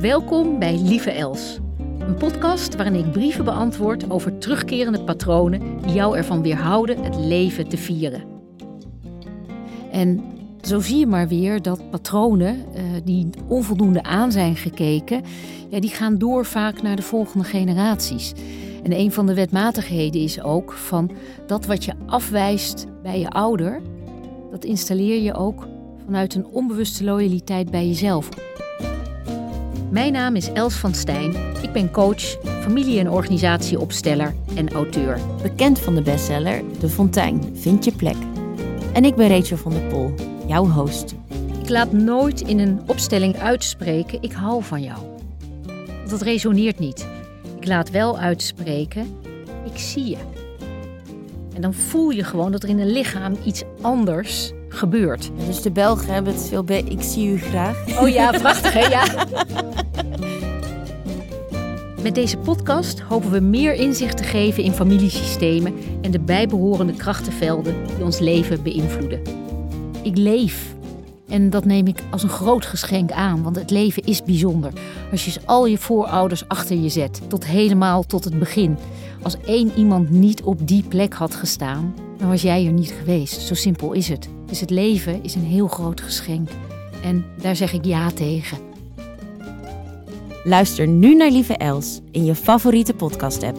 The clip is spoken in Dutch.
Welkom bij Lieve Els, een podcast waarin ik brieven beantwoord over terugkerende patronen die jou ervan weerhouden het leven te vieren. En zo zie je maar weer dat patronen uh, die onvoldoende aan zijn gekeken, ja, die gaan door vaak naar de volgende generaties. En een van de wetmatigheden is ook van dat wat je afwijst bij je ouder, dat installeer je ook vanuit een onbewuste loyaliteit bij jezelf. Mijn naam is Els van Stijn. Ik ben coach, familie- en organisatieopsteller en auteur. Bekend van de bestseller De Fontein, Vind je plek. En ik ben Rachel van der Pol, jouw host. Ik laat nooit in een opstelling uitspreken: ik hou van jou. Dat resoneert niet. Ik laat wel uitspreken: ik zie je. En dan voel je gewoon dat er in een lichaam iets anders gebeurt. Dus de Belgen hebben het veel bij Ik zie u graag. Oh ja, prachtig hè? Ja. Met deze podcast hopen we meer inzicht te geven in familiesystemen en de bijbehorende krachtenvelden die ons leven beïnvloeden. Ik leef. En dat neem ik als een groot geschenk aan, want het leven is bijzonder. Als je al je voorouders achter je zet, tot helemaal tot het begin. Als één iemand niet op die plek had gestaan, dan was jij er niet geweest. Zo simpel is het. Dus het leven is een heel groot geschenk. En daar zeg ik ja tegen. Luister nu naar Lieve Els in je favoriete podcast-app.